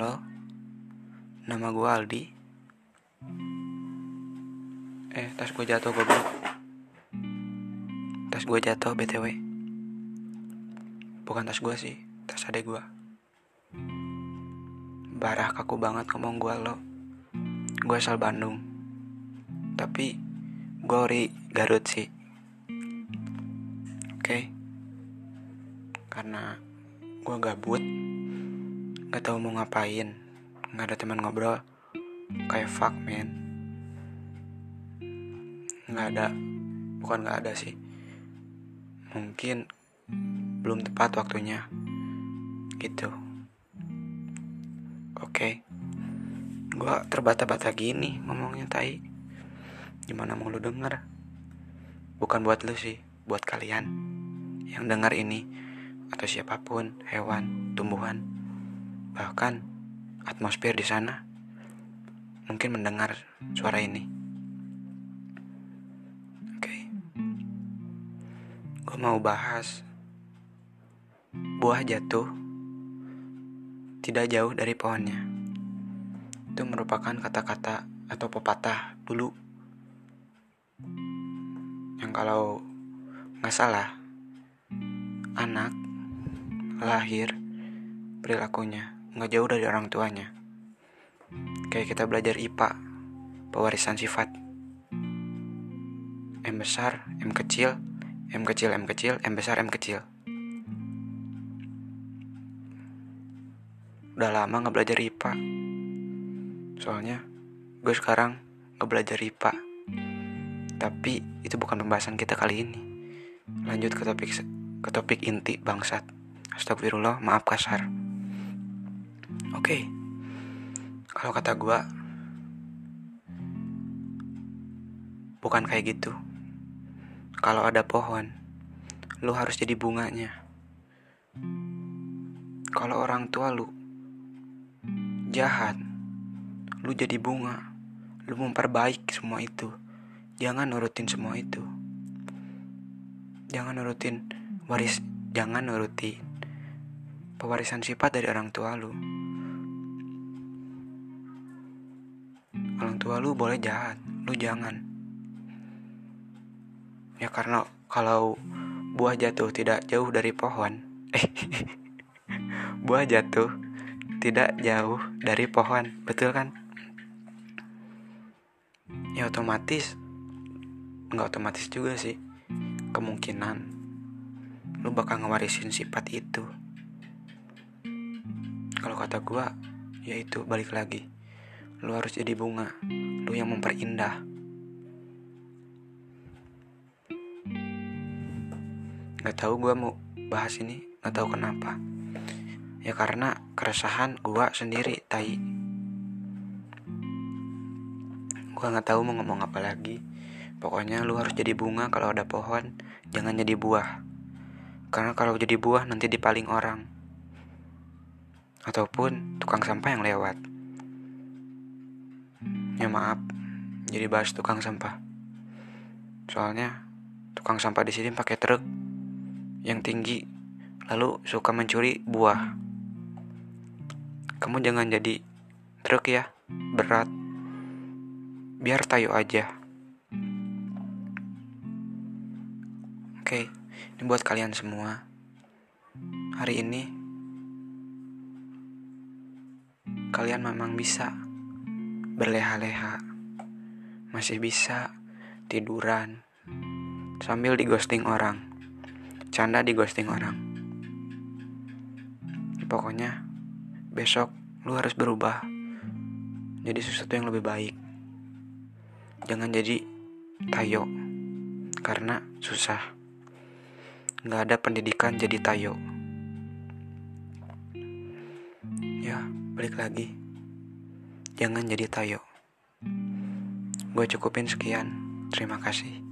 Halo, nama gue Aldi. Eh, tas gue jatuh goblok. Tas gue jatuh btw. Bukan tas gue sih, tas adek gue. Barah kaku banget ngomong gue lo. Gue asal Bandung. Tapi gue ori Garut sih. Oke. Karena gue gabut nggak tahu mau ngapain. Nggak ada teman ngobrol. Kayak fuck man. Nggak ada. Bukan nggak ada sih. Mungkin belum tepat waktunya. Gitu. Oke. Okay. gua terbata-bata gini ngomongnya tai. Gimana mau lu denger? Bukan buat lu sih buat kalian. Yang dengar ini atau siapa pun hewan tumbuhan bahkan atmosfer di sana mungkin mendengar suara ini. Oke, okay. gue mau bahas buah jatuh tidak jauh dari pohonnya. Itu merupakan kata-kata atau pepatah dulu yang kalau nggak salah anak lahir perilakunya nggak jauh dari orang tuanya. Kayak kita belajar IPA, pewarisan sifat. M besar, M kecil, M kecil, M kecil, M besar, M kecil. Udah lama nggak belajar IPA. Soalnya gue sekarang nggak belajar IPA. Tapi itu bukan pembahasan kita kali ini. Lanjut ke topik ke topik inti bangsat. Astagfirullah, maaf kasar. Oke, okay. kalau kata gue, bukan kayak gitu. Kalau ada pohon, lu harus jadi bunganya. Kalau orang tua lu jahat, lu jadi bunga. Lu memperbaik semua itu. Jangan nurutin semua itu. Jangan nurutin waris, jangan nurutin pewarisan sifat dari orang tua lu. Orang tua lu boleh jahat. Lu jangan. Ya karena kalau buah jatuh tidak jauh dari pohon eh buah jatuh tidak jauh dari pohon betul kan? Ya otomatis nggak otomatis juga sih kemungkinan lu bakal ngewarisin sifat itu. Kalau kata gua ya itu balik lagi Lu harus jadi bunga. Lu yang memperindah. Gak tahu gue mau bahas ini, gak tahu kenapa. Ya karena keresahan gue sendiri, tai. Gue gak tahu mau ngomong apa lagi. Pokoknya lu harus jadi bunga kalau ada pohon, jangan jadi buah. Karena kalau jadi buah nanti dipaling orang. Ataupun tukang sampah yang lewat. Ya maaf, jadi bahas tukang sampah. Soalnya tukang sampah di sini pakai truk yang tinggi, lalu suka mencuri buah. Kamu jangan jadi truk ya, berat. Biar tayo aja. Oke, ini buat kalian semua. Hari ini kalian memang bisa berleha-leha, masih bisa tiduran sambil di ghosting orang, canda di ghosting orang. Pokoknya besok lu harus berubah jadi sesuatu yang lebih baik. Jangan jadi tayo karena susah. Nggak ada pendidikan jadi tayo. Ya, balik lagi jangan jadi tayo. Gue cukupin sekian. Terima kasih.